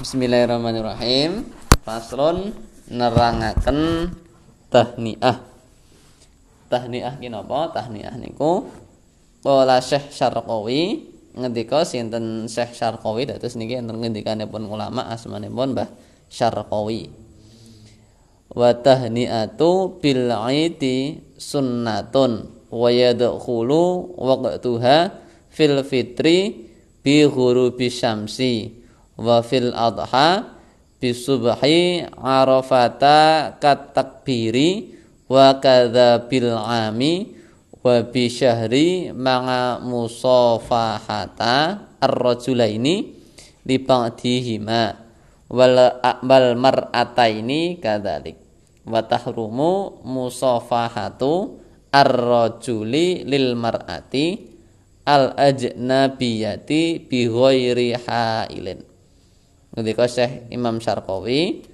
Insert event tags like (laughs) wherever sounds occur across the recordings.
Bismillahirrahmanirrahim. Faslun nerangaken tahniah. Tahniah ki napa? Tahniah niku Qala Syekh Syarqawi ngendika sinten Syekh Syarqawi dados niki enten ngendikanipun ulama asmanipun Mbah Syarqawi. Wa tahniatu bil aiti sunnatun wa yadkhulu waqtuha fil fitri bi ghurubi syamsi wa fil adha bi subhi arafata kat takbiri wa kadza bil ami wa bi syahri ma'a musafahata ar-rajulaini li ba'dihima wal wal mar'ataini kadzalik. Wa tahrumu musafahatu ar-rajuli lil mar'ati al ajnabiyati bi ghairi hailin ngendika Syekh Imam Syarqawi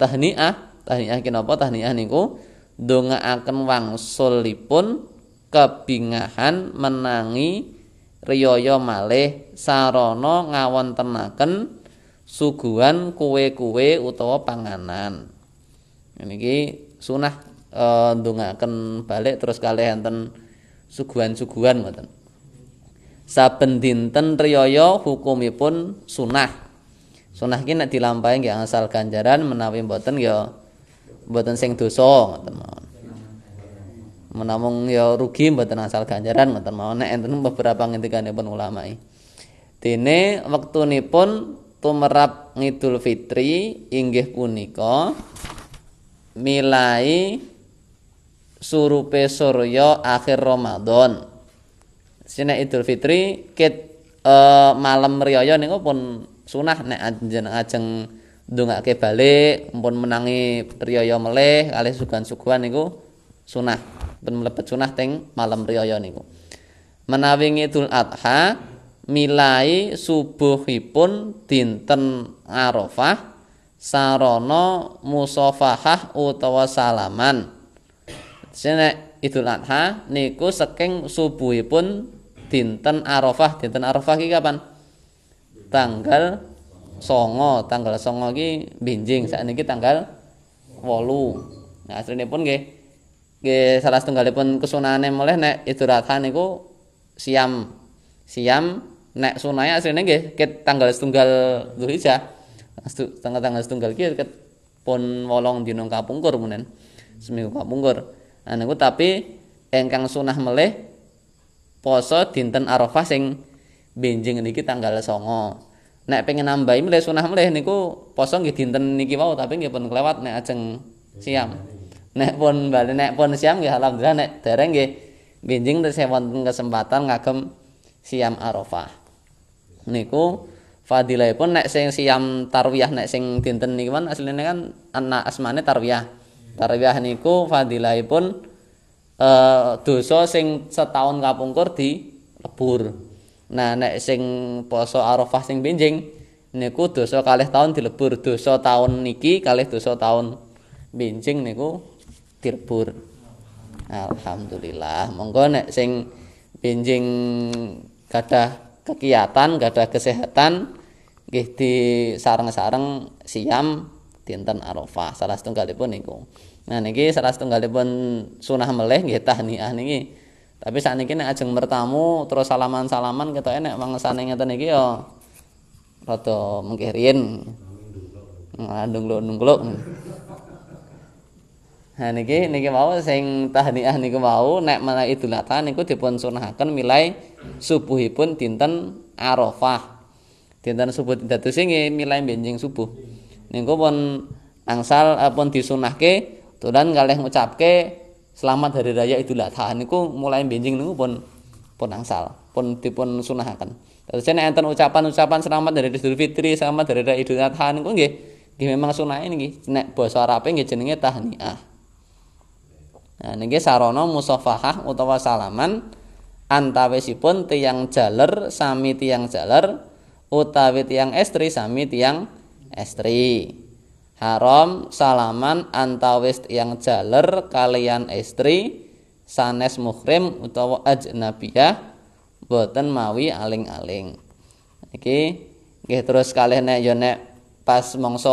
tahniah tahniah kenapa tahniah niku ndongaaken wangsulipun kebingahan menangi riyaya malih sarana ngawontenaken suguhan kue-kue utawa panganan. Niki sunah e, ndongaaken balik terus kalih enten suguhan-suguhan ngoten. Saben dinten riyaya hukumipun sunah. Sunah iki nek dilampahi nggih asal ganjaran menawi mboten ya mboten sing dosa ngoten mawon. Menamung ya rugi mboten asal ganjaran ngoten mawon nek enten beberapa ngendikanipun ulama. Dene wektunipun tumerap Ngidul Fitri inggih punika milai surupe surya akhir Ramadan. Sine Idul Fitri ket uh, malam riyaya niku pun sunah nek ajeng ndongake balik pun menangi riyaya melih kalih sugan-suguhan niku sunah. Pun mlebet sunah teng malam riyaya niku. Menawi Idul Adha milai subuhipun dinten Arafah sarana musafahah utawa salaman. Sene Idul Adha niku saking subuhipun dinten Arafah. Dinten Arafah iki kapan tanggal songo. Tanggal songo ki binjing saat ini tanggal wolu. Nah aslinya pun nggih nggih salah setunggalipun kesunahane mulai nek adha niku siam. Siam nek sunahnya aslinya nggih ket tanggal setunggal Dzulhijjah. Tanggal tanggal setunggal ki ket pun wolong dina kapungkur munen seminggu kapungkur. Nah niku tapi engkang sunah melih poso dinten Arafah sing benjing niki tanggal songo. Nek pengen nambahi mulai sunah mulai niku poso nggih dinten niki wau tapi nggih pun kelewat nek ajeng siam. Nek pun bali nek pun siam nggih alhamdulillah nek dereng nggih benjing terus wonten kesempatan ngagem siam arafah. Niku fadilahipun nek sing siam tarwiyah nek sing dinten niki kan asline kan anak asmane tarwiyah. Tarwiyah niku fadilahipun eh dosa sing setahun kapungkur di lebur Nah nek sing poso Arafah sing benjing niku dosa kalih tahun dilebur, dosa tahun niki kalih dosa tahun benjing niku dilebur. Alhamdulillah. Monggo nek sing benjing gadah kegiatan, gadah kesehatan nggih di sareng-sareng siam dinten Arafah. Salah setunggalipun niku. Nah niki salah setunggalipun sunah meleh nggih tahniah niki. Tapi saat ini nek ajeng bertamu terus salaman-salaman kita enek mangsane ngeten iki ya rada mengkirin. Nglung-nglung. Nah niki niki mau sing tahniah niku mau nek menawa Idul Adha niku dipun sunahaken milai subuhipun dinten Arafah. Dinten subuh dados sing milai benjing subuh. Niku pun angsal pun disunahke tulan kalih ngucapke selamat hari raya Idul Adha niku mulai benjing niku pun pun angsal, pun dipun sunahaken. Terus nek enten ucapan-ucapan selamat dari Idul Fitri, selamat dari raya Idul Adha niku nggih nggih memang sunah nggih nek basa Arabe nggih jenenge tahniah. Nah niki sarana musafahah utawa salaman antawisipun tiyang jaler sami tiyang jaler utawi tiyang estri sami tiyang estri. Haram salaman antawis yang jaler kalian istri sanes muhrim utawa ajnabiyah boten mawi aling-aling iki nggih terus kalih nek yo nek pas mangsa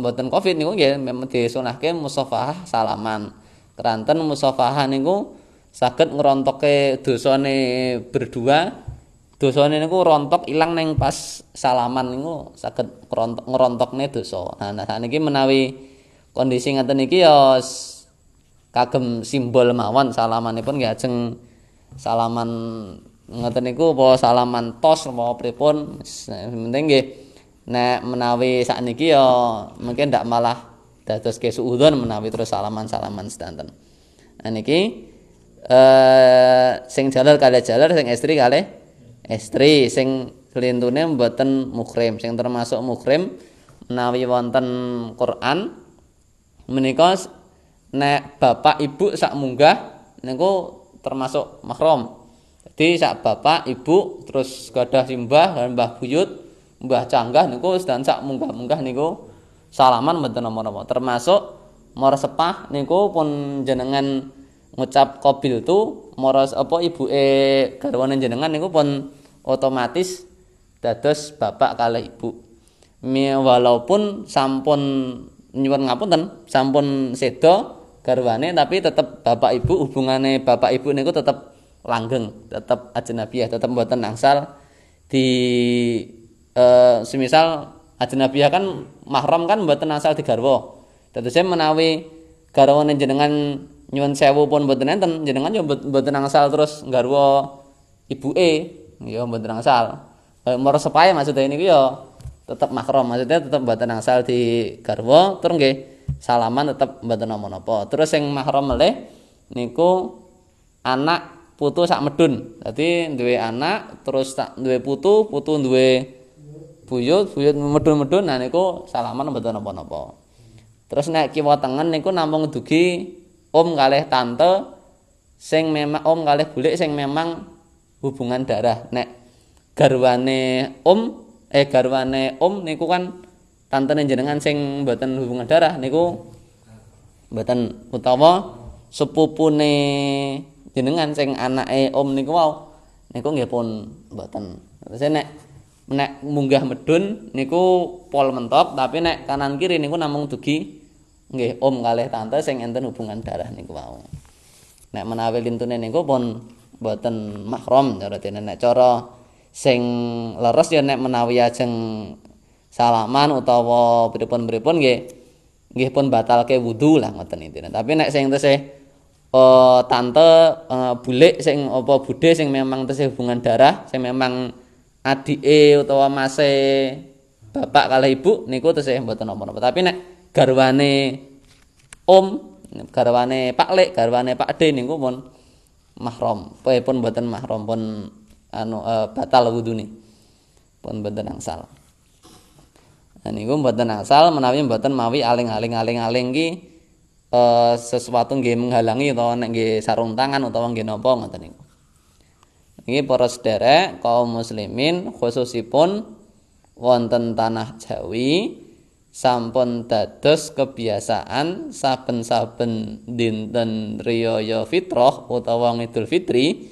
mboten Covid niku nggih disunahke musafahah salaman. Keranten musafahah niku saged ngrontokke dosane berdua. Dosane niku rontok ilang neng pas salaman niku saged ngrontok ngrontokne dosa. Nah, nah sakniki menawi kondisi ngaten iki ya kagem simbol mawon salamanipun nggih ajeng salaman ngoten niku apa salaman tos apa pripun penting nggih nek menawi sakniki ya mungkin ndak malah dados kesuudon menawi terus salaman-salaman sedanten. Nah niki eh sing jalar kali jalar sing istri kali istri sing lintune mboten mukrim sing termasuk mukrim menawi wonten Quran menika nek bapak ibu sak munggah niku termasuk mahram Jadi sak bapak, ibu, terus gadah simbah dan mbah buyut, mbah canggah niku sedang sak munggah-munggah niku salaman mboten napa-napa. Termasuk mara sepah niku pun jenengan ngucap qabil tu mara apa ibuke garwane jenengan niku pun otomatis dados bapak kali ibu. Walaupun sampun nyuwun ngapunten, sampun sedo garwane tapi tetep bapak ibu hubungane bapak ibu niku tetep langgeng tetap ajnabiyah tetap mboten angsal. Di e, semisal ajnabiyah kan mahram kan mboten angsal digarwa saya menawi garwane jenengan nyuwun sewu pun mboten enten jenengan yo mboten angsal terus garwa ibuke ya mboten angsal mara sepae maksudnya ini yo tetap mahram maksudnya tetap mboten angsal di garwa terus nggih salaman tetap mboten napa-napa terus sing mahram meleh niku anak putu sak medun. Dadi duwe anak terus tak duwe putu, putu duwe buyut, buyut medun-medun nah niku salaman mboten napa-napa. Terus nek kiwa tengen niku namung dugi om kalih tante sing memang om kalih bulik sing memang hubungan darah. Nek garwane om eh garwane om niku kan tantene jenengan sing mboten hubungan darah niku mboten utawa sepupune jenengan sing anake om niku wau niku nggih pun mboten. Terus nek nek munggah medun niku pol mentok tapi nek kanan kiri niku namung dugi nggih om kalih tante sing enten hubungan darah niku wau. Nek menawi lintune niku pun mboten mahram cara dene nek cara sing leres ya nek menawi ajeng salaman utawa pripun-pripun nggih nggih pun batalke wudu lah ngoten intine. Tapi nek sing tesih uh, tante uh, bulik sing apa bude sing memang tesih hubungan darah sing memang adike utawa mase bapak kala ibu niku tesih mboten napa-napa tapi nek garwane om garwane Pak Lek garwane Pak De niku pun mahram pun mboten mahram pun anu uh, batal wudune pun mboten angsal Nah, niku mboten asal menawi mboten mawi aling-aling aling-aling ki uh, sesuatu nggih menghalangi utawa nek nggih sarung tangan utawa nggih napa ngoten niku. Iki para sederek kaum muslimin khususipun wonten tanah Jawi sampun dados kebiasaan saben-saben dinten riyaya fitrah utawa Idul Fitri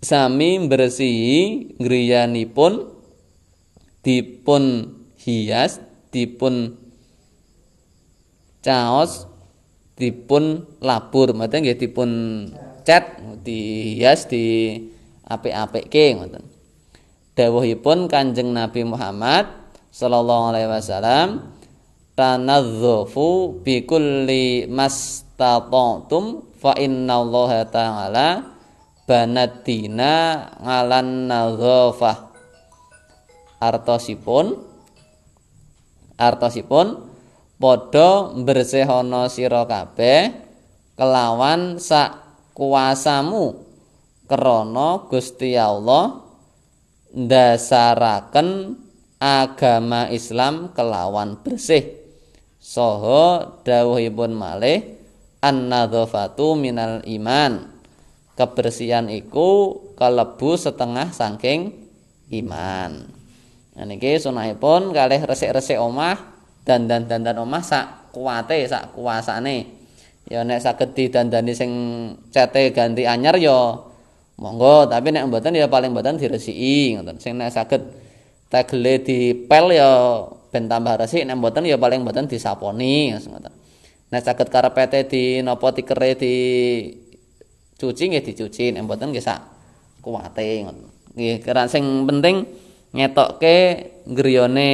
sami bersihi griyanipun dipun hias dipun caos dipun labur. Maksudnya nggih dipun cat dihias di apik-apikke ngoten. Dawuhipun Kanjeng Nabi Muhammad sallallahu alaihi wasallam tanadzafu bi kulli mastata'tum fa innallaha ta'ala banadina ngalan nadzafah artosipun artosipun padha bersihana sira kabeh kelawan sak kuasamu krana Gusti Allah ndasaraken agama Islam kelawan bersih. Saha dawuhipun malih an-nadzafatu minal iman. Kebersihan iku kalebu setengah saking iman. Nah niki sunahipun kalih resik-resik omah dandan-dandan omah sak kuwate sak kuasane ya nek saged didandani sing cete ganti anyar ya monggo. Tapi nek mboten ya paling mboten diresiki ngoten. Sing nek saged tegele dipel ya ben tambah resik nek mboten ya paling mboten disaponi ngoten. Nek saged karepete di napa tikere di cuci nggih dicuci nek mboten nggih sak kuwate ngoten. Nggih keran sing penting ngetokke griyane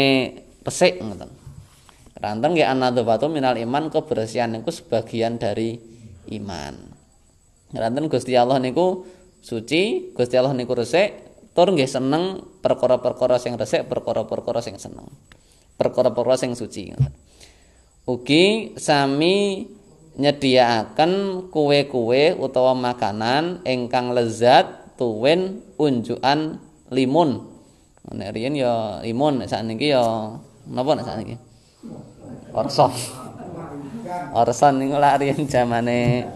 pesik ngoten. Ranten nggih anadzafatu minal iman kebersihan niku sebagian dari iman. Ranten Gusti Allah niku suci, Gusti Allah niku resik, tur nggih seneng perkara-perkara sing resik, perkara-perkara sing seneng. Perkara-perkara sing suci. Ugi sami nyediaaken kue-kue utawa makanan ingkang lezat tuwin unjukan limun. Nek riyen ya limun, sakniki ya napa nek sakniki? Orson. Orson niku lak riyen zamane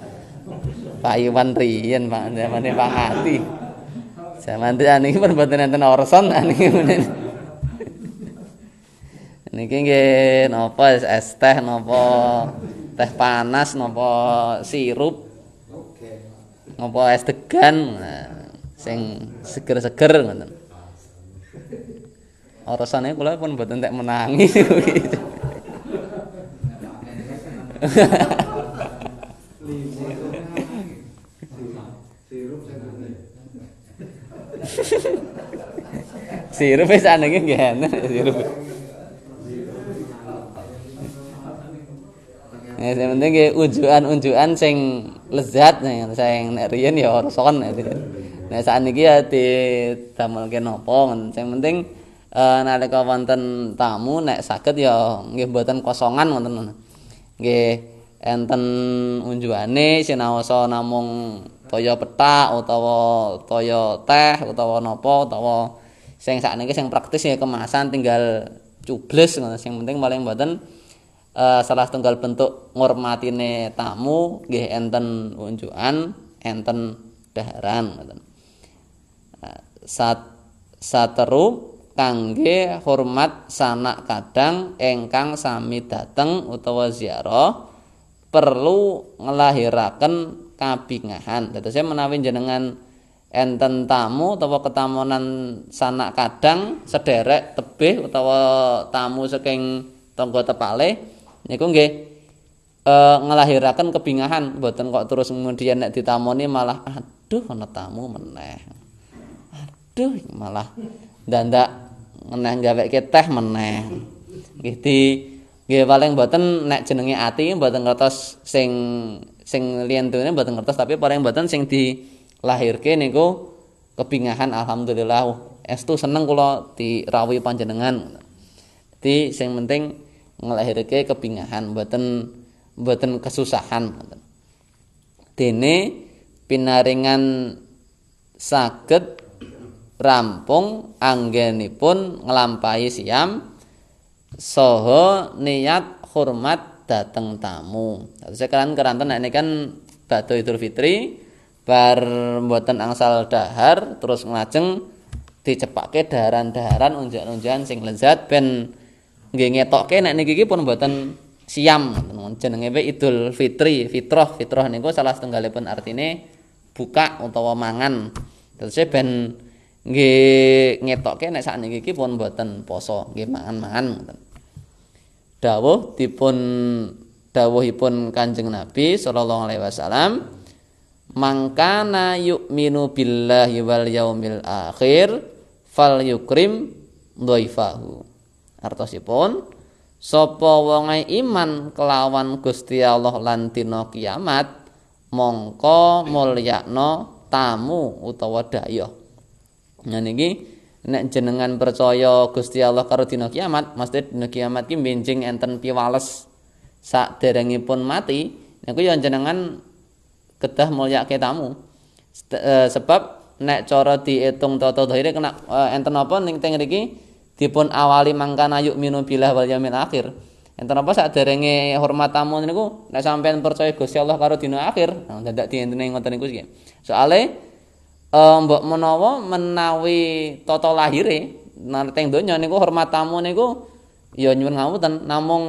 Pak Iwan riyen Pak zamane Pak Ati. Zaman niki pun mboten enten orson niki menen. Niki nggih napa es teh napa teh panas napa sirup. Napa es degan sing seger-seger ngoten. Orsane kula pun mboten tek menangi. (laughs) (laughs) sirup wis anenge nggih enak sirup. Ya sing penting nggih unjukan-unjukan sing lezat sing nek riyen ya rason Nek sakniki ya didamelke napa sing penting uh, nalika wonten tamu nek saged ya nggih mboten kosongan wonten. Nggih enten unjuane sinaosa namung toya petak utawa toya teh utawa napa utawa sing sakniki sing praktis ya kemasan tinggal cubles ngono. Sing penting paling mboten uh, salah tunggal bentuk ngurmatine tamu nggih enten unjukan enten daharan ngoten. Uh, sat sateru kangge hormat sanak kadang ingkang sami dateng utawa ziarah perlu ngelahiraken kabingahan. Dados menawi jenengan enten tamu utawa ketamonan sanak kadang sederek tebih utawa tamu saking tangga tepale niku nggih e, ngelahiraken kebingahan mboten kok terus kemudian nek ditamoni malah aduh ana tamu meneh. Aduh malah ndandak meneh gaweke teh meneh. Nggih nggih paling mboten nek jenenge ati mboten ngertos sing sing liyentune mboten ngertos tapi paling mboten sing dilahirke niku kebingahan alhamdulillah estu seneng kula dirawuhi panjenengan. Di sing penting ngelahirke kebingahan mboten mboten kesusahan. Dene pinaringan saged rampung anggenipun nglampahi siam saha niat hormat dateng tamu. Sekarang keranten ini kan batu Idul Fitri bar mboten angsal dahar terus ngajeng dicepake daharan-daharan unjukan-unjukan sing lezat ben nggih ngetokke nek niki pun mboten siam jenenge Idul Fitri, fitrah, fitrah niku salah setunggalipun artine buka utawa mangan. Terus ben nggih ngetokke nek sakniki pun mboten poso, nggih mangan-mangan ngoten. Dawuh dipun dawuhipun Kanjeng Nabi sallallahu alaihi wasallam mangkana yu'minu billahi wal yaumil akhir fal yukrim dhaifahu. Artosipun sapa wong iman kelawan Gusti Allah lan dina kiamat mongko mulyakno tamu utawa dayah niki nek jenengan percaya Gusti Allah karo dina kiamat, mesti dina kiamat ki benjing enten piwales sak derengipun mati, niku ya jenengan kedah mulyake tamu. E, sebab nek cara diitung tata dhahire kena e, enten apa ning teng mriki dipun awali mangkana yuk minu bilah wal yaumil akhir. Enten apa sak derenge hormat tamu niku nek sampean percaya Gusti Allah karo dina akhir, nah dadak dienteni ngoten niku sih. Soale mbok menawa menawi tata lahire teng donya niku hormat tamu niku ya nyuwun ngapunten namung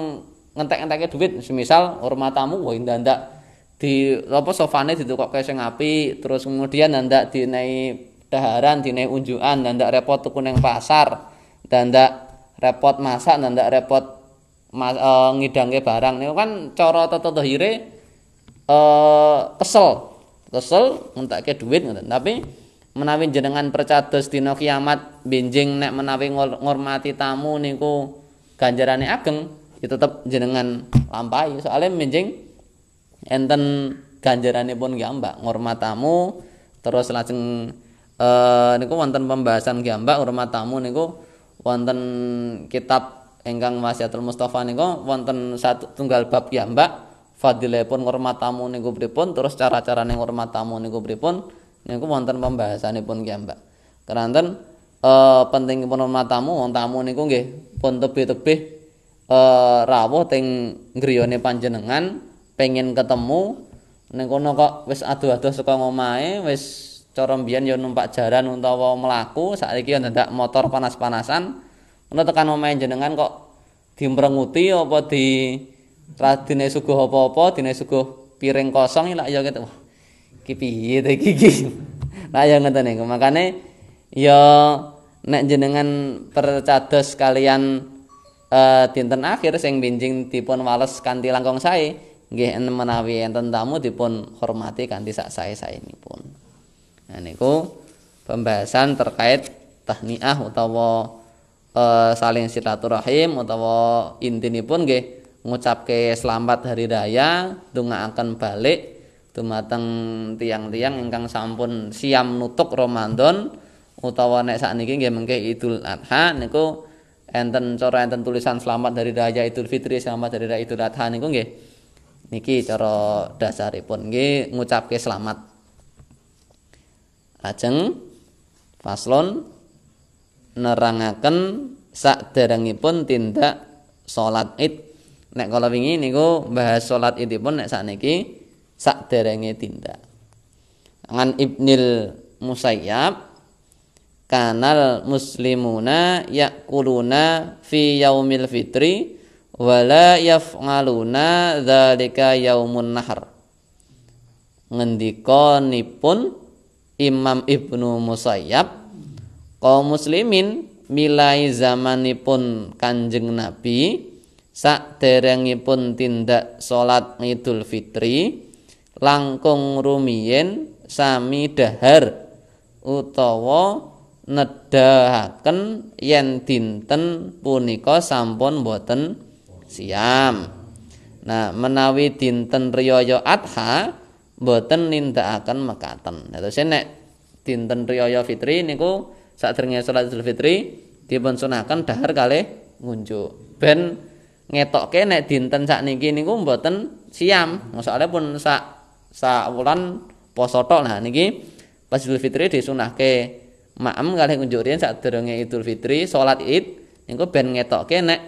ngentek-enteke duit. Semisal hormat tamu wae ndak di apa sofane ditukokke sing apik terus kemudian ndak dinai daharan dinai unjukan ndak repot tuku ning pasar ndak repot masak ndak repot mas, e, ngidangke barang. Niku kan cara tata dhahire e, kesel kesel ngentekke dhuwit ngoten. Tapi menawi jenengan percados dina kiamat benjing nek menawi ngormati tamu niku ganjarane ageng ya tetep jenengan lampahi. Soalnya benjing enten ganjarane pun gambak ngormat tamu terus lajeng eh niku wonten pembahasan gambak ngormat tamu niku wonten kitab ingkang Wasiatul Mustafa niku wonten satu tunggal bab gambak fadilipun ngormat tamu niku pripun? Terus cara-carane ngormat tamu niku pripun? Niku wonten pembahasanipun gambak keranten eh pentingipun ngormat tamu wong tamu niku nggih pun tebih-tebih eh rawuh teng griyane panjenengan pengen ketemu. Ning kono kok wis aduh-aduh saka ngomahe wis cara mbiyen ya numpak jaran utawa mlaku saiki ya ndak motor panas-panasan. Ana tekan omahe jenengan kok dimrenguti apa di radine suguh apa-apa dine suguh piring kosong lak ya wah iki piye to iki iki? (laughs) Nah ya ngoten niku. Makane ya nek jenengan percados kalian uh, dinten akhir sing benjing dipun wales kanthi langkung sae nggih menawi enten tamu dipun hormati kanthi sak sae-saenipun. Nah niku pembahasan terkait tahniah utawa e, saling silaturahim utawa intinipun nggih ngucapke selamat hari raya ndongaaken balik dumateng tiang-tiang ingkang sampun siam nutuk Ramadan utawa nek sakniki nggih mengke Idul Adha niku enten cara enten tulisan selamat dari raya Idul Fitri selamat dari raya Idul Adha niku nggih. Niki cara dasaripun nggih ngucapke selamat. Lajeng faslon nerangaken saderengipun tindak salat Id nek kala wingi niku bahas salat Idipun nek sakniki saderenge tindak. Ngan Ibnil Musayyab kanal muslimuna yakuluna fi yaumil fitri wala yaf'aluna dzalika yaumun nahar ngendikanipun Imam Ibnu Musayyab kaum muslimin milai zamanipun Kanjeng Nabi saderengipun tindak salat Idul Fitri langkung rumiyin sami dahar utawa nedahaken yen dinten punika sampun boten siam. Nah, menawi dinten riyaya Adha mboten nindakaken mekaten. Terus nek dinten riyaya Fitri niku sadurunge salat Idul Fitri dipun sunaken dahar kalih ngunjuk. Ben ngetokke nek dinten sakniki niku mboten siam. Masale pun sak sak wulan poso tok. Nah niki pas Idul Fitri disunahke maem kalih ngunjuk riyen sadurunge Idul Fitri salat Id niku ben ngetokke nek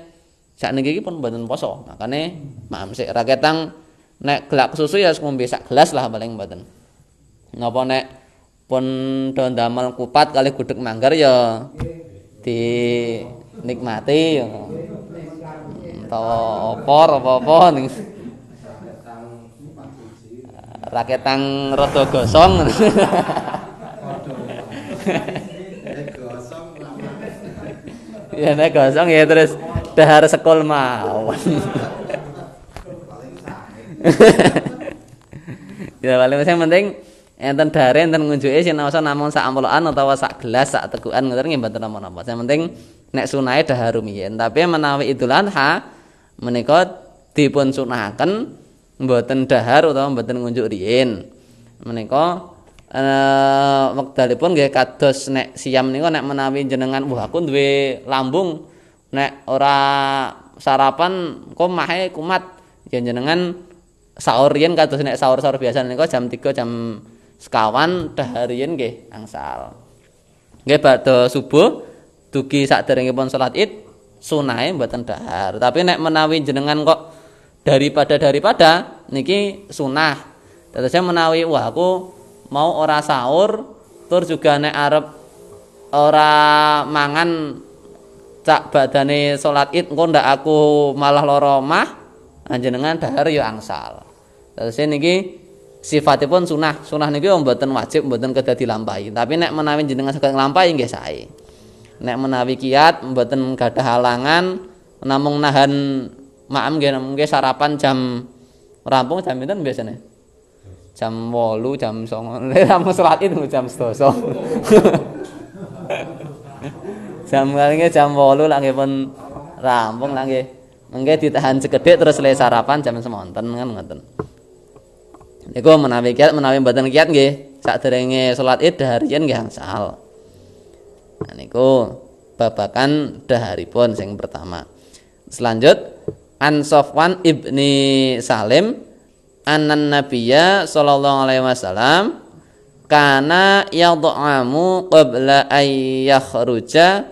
sakniki iki pun mboten poso. Makane maem sik ra ketang nek gelak susu ya ngombe sak gelas lah paling mboten. Napa nek pun do ndamel kupat kali gudeg manggar ya di nikmati ya. Utawa opor apa-apa ning raketang rada gosong. ya nek gosong ya terus dahar sekol mawon. ya paling sing penting enten dare enten ngunjuke sinaosa namung sak ampulan utawa sak gelas sak tegukan ngoten nggih mboten napa-napa. Sing penting nek sunahe dahar rumiyin. Tapi menawi Idul Adha menika dipun sunahaken mboten dahar utawa mboten ngunjuk riyin. Menika eh wekdalipun nggih kados nek siam niku nek menawi jenengan wah aku duwe lambung nek ora sarapan kok mahe kumat yen jenengan sahur yen kados nek sahur-sahur biasa niku jam 3 jam sekawan daharien nggih angsal. Nggih badhe subuh dugi saderengipun salat Id sunahe mboten dahar. Tapi nek menawi jenengan kok daripada daripada niki sunah. Dadosnya menawi wah aku mau ora sahur tur juga nek arep ora mangan cak badane salat Id engko ndak aku malah lara omah panjenengan dahar ya angsal. Terus niki sifatipun sunah. Sunah niki mboten wajib, mboten kedah dilampahi. Tapi nek menawi jenengan saged nglampahi nggih sae. Nek menawi kiat mboten gadah halangan namung nahan maam nggih namung nggih sarapan jam rampung jam pinten biasanya jam 8 jam 9 rampung salat itu jam 12 (laughs) jam kali jam 8 lagi pun rampung lagi nggih. Ditahan sekedhik terus selesai sarapan jam semonten kan ngoten. Niku menawi kiat menawi mboten kiat nggih saderenge salat Id daharian nggih angsal Nah niku babakan daharipun sing pertama. Selanjut An Sofwan ibni Salim anan Nabiya sallallahu alaihi wasallam kana yad'amu qabla ay yakhruja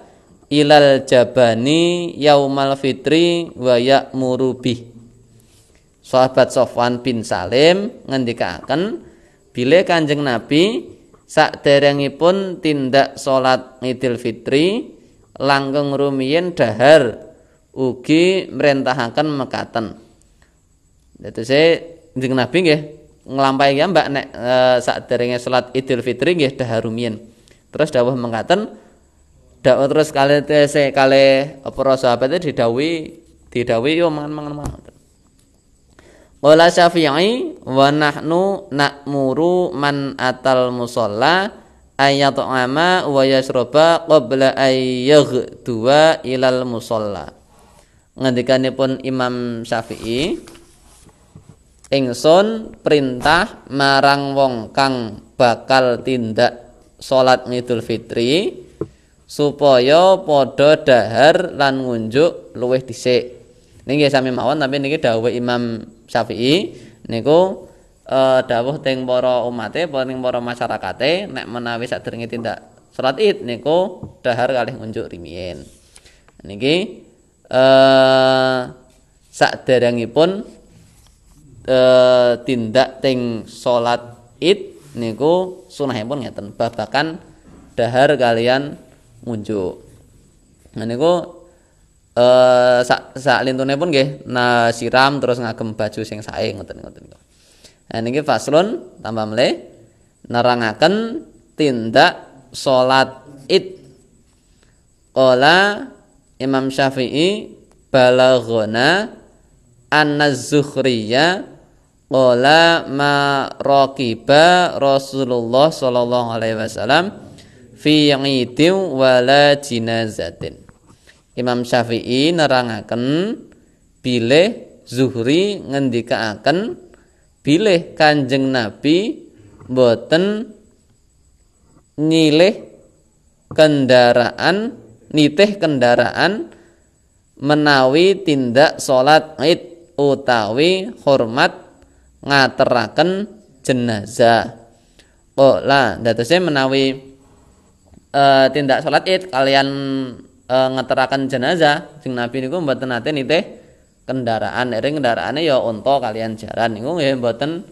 ilal jabani yaumal fitri wa ya'muru bih. Sahabat Sofwan bin Salim ngendikaken bile Kanjeng Nabi pun tindak salat Idul Fitri langgeng rumiyin dahar ugi mrentahaken mekaten. saya Kanjeng Nabi nggih nglampahi ya Mbak nek e, saderenge salat Idul Fitri nggih dahar rumiyin. Terus dawuh mekaten dawuh terus kali tese kali para sahabat didhawuhi didhawuhi yo mangan-mangan mangan. Qala Syafi'i wa nahnu na'muru man atal musalla ayat'ama wa yasroba qabla dua ilal musalla. Ngendikanipun Imam Syafi'i ingsun perintah marang wong kang bakal tindak salat Idul Fitri supaya padha dahar lan ngunjuk luwih dhisik. Niki sami mawon tapi niki dawuh Imam Syafi'i niku uh, dawuh teng para umate ning para masyarakate nek menawi sadurunge tindak salat Id niku dahar kalih unjuk rimiyin. Niki uh, saderengipun uh, tindak teng salat Id niku sunahipun ngeten babakan dahar kalian ngunjuk. Nah niku eh sak sak lintune pun nggih nah siram terus ngagem baju sing sae ngoten ngoten niku. Nah niki faslun tambah melih nerangaken tindak salat Id. Qala Imam Syafi'i balaghana an-Zuhriyya qala ma raqiba Rasulullah sallallahu alaihi wasallam fi 'idin wala jinazatin. Imam Syafi'i nerangaken bilih Zuhri ngendikaaken bilih Kanjeng Nabi boten nyilih kendaraan nitih kendaraan menawi tindak salat Id utawi hormat ngateraken jenazah. Oh lah, datose menawi e, tindak salat Id kalian e, ngeteraken jenazah sing Nabi niku mboten nate nitih kendaraan. Ering kendaraane ya unta kalian jaran. Niku nggih mboten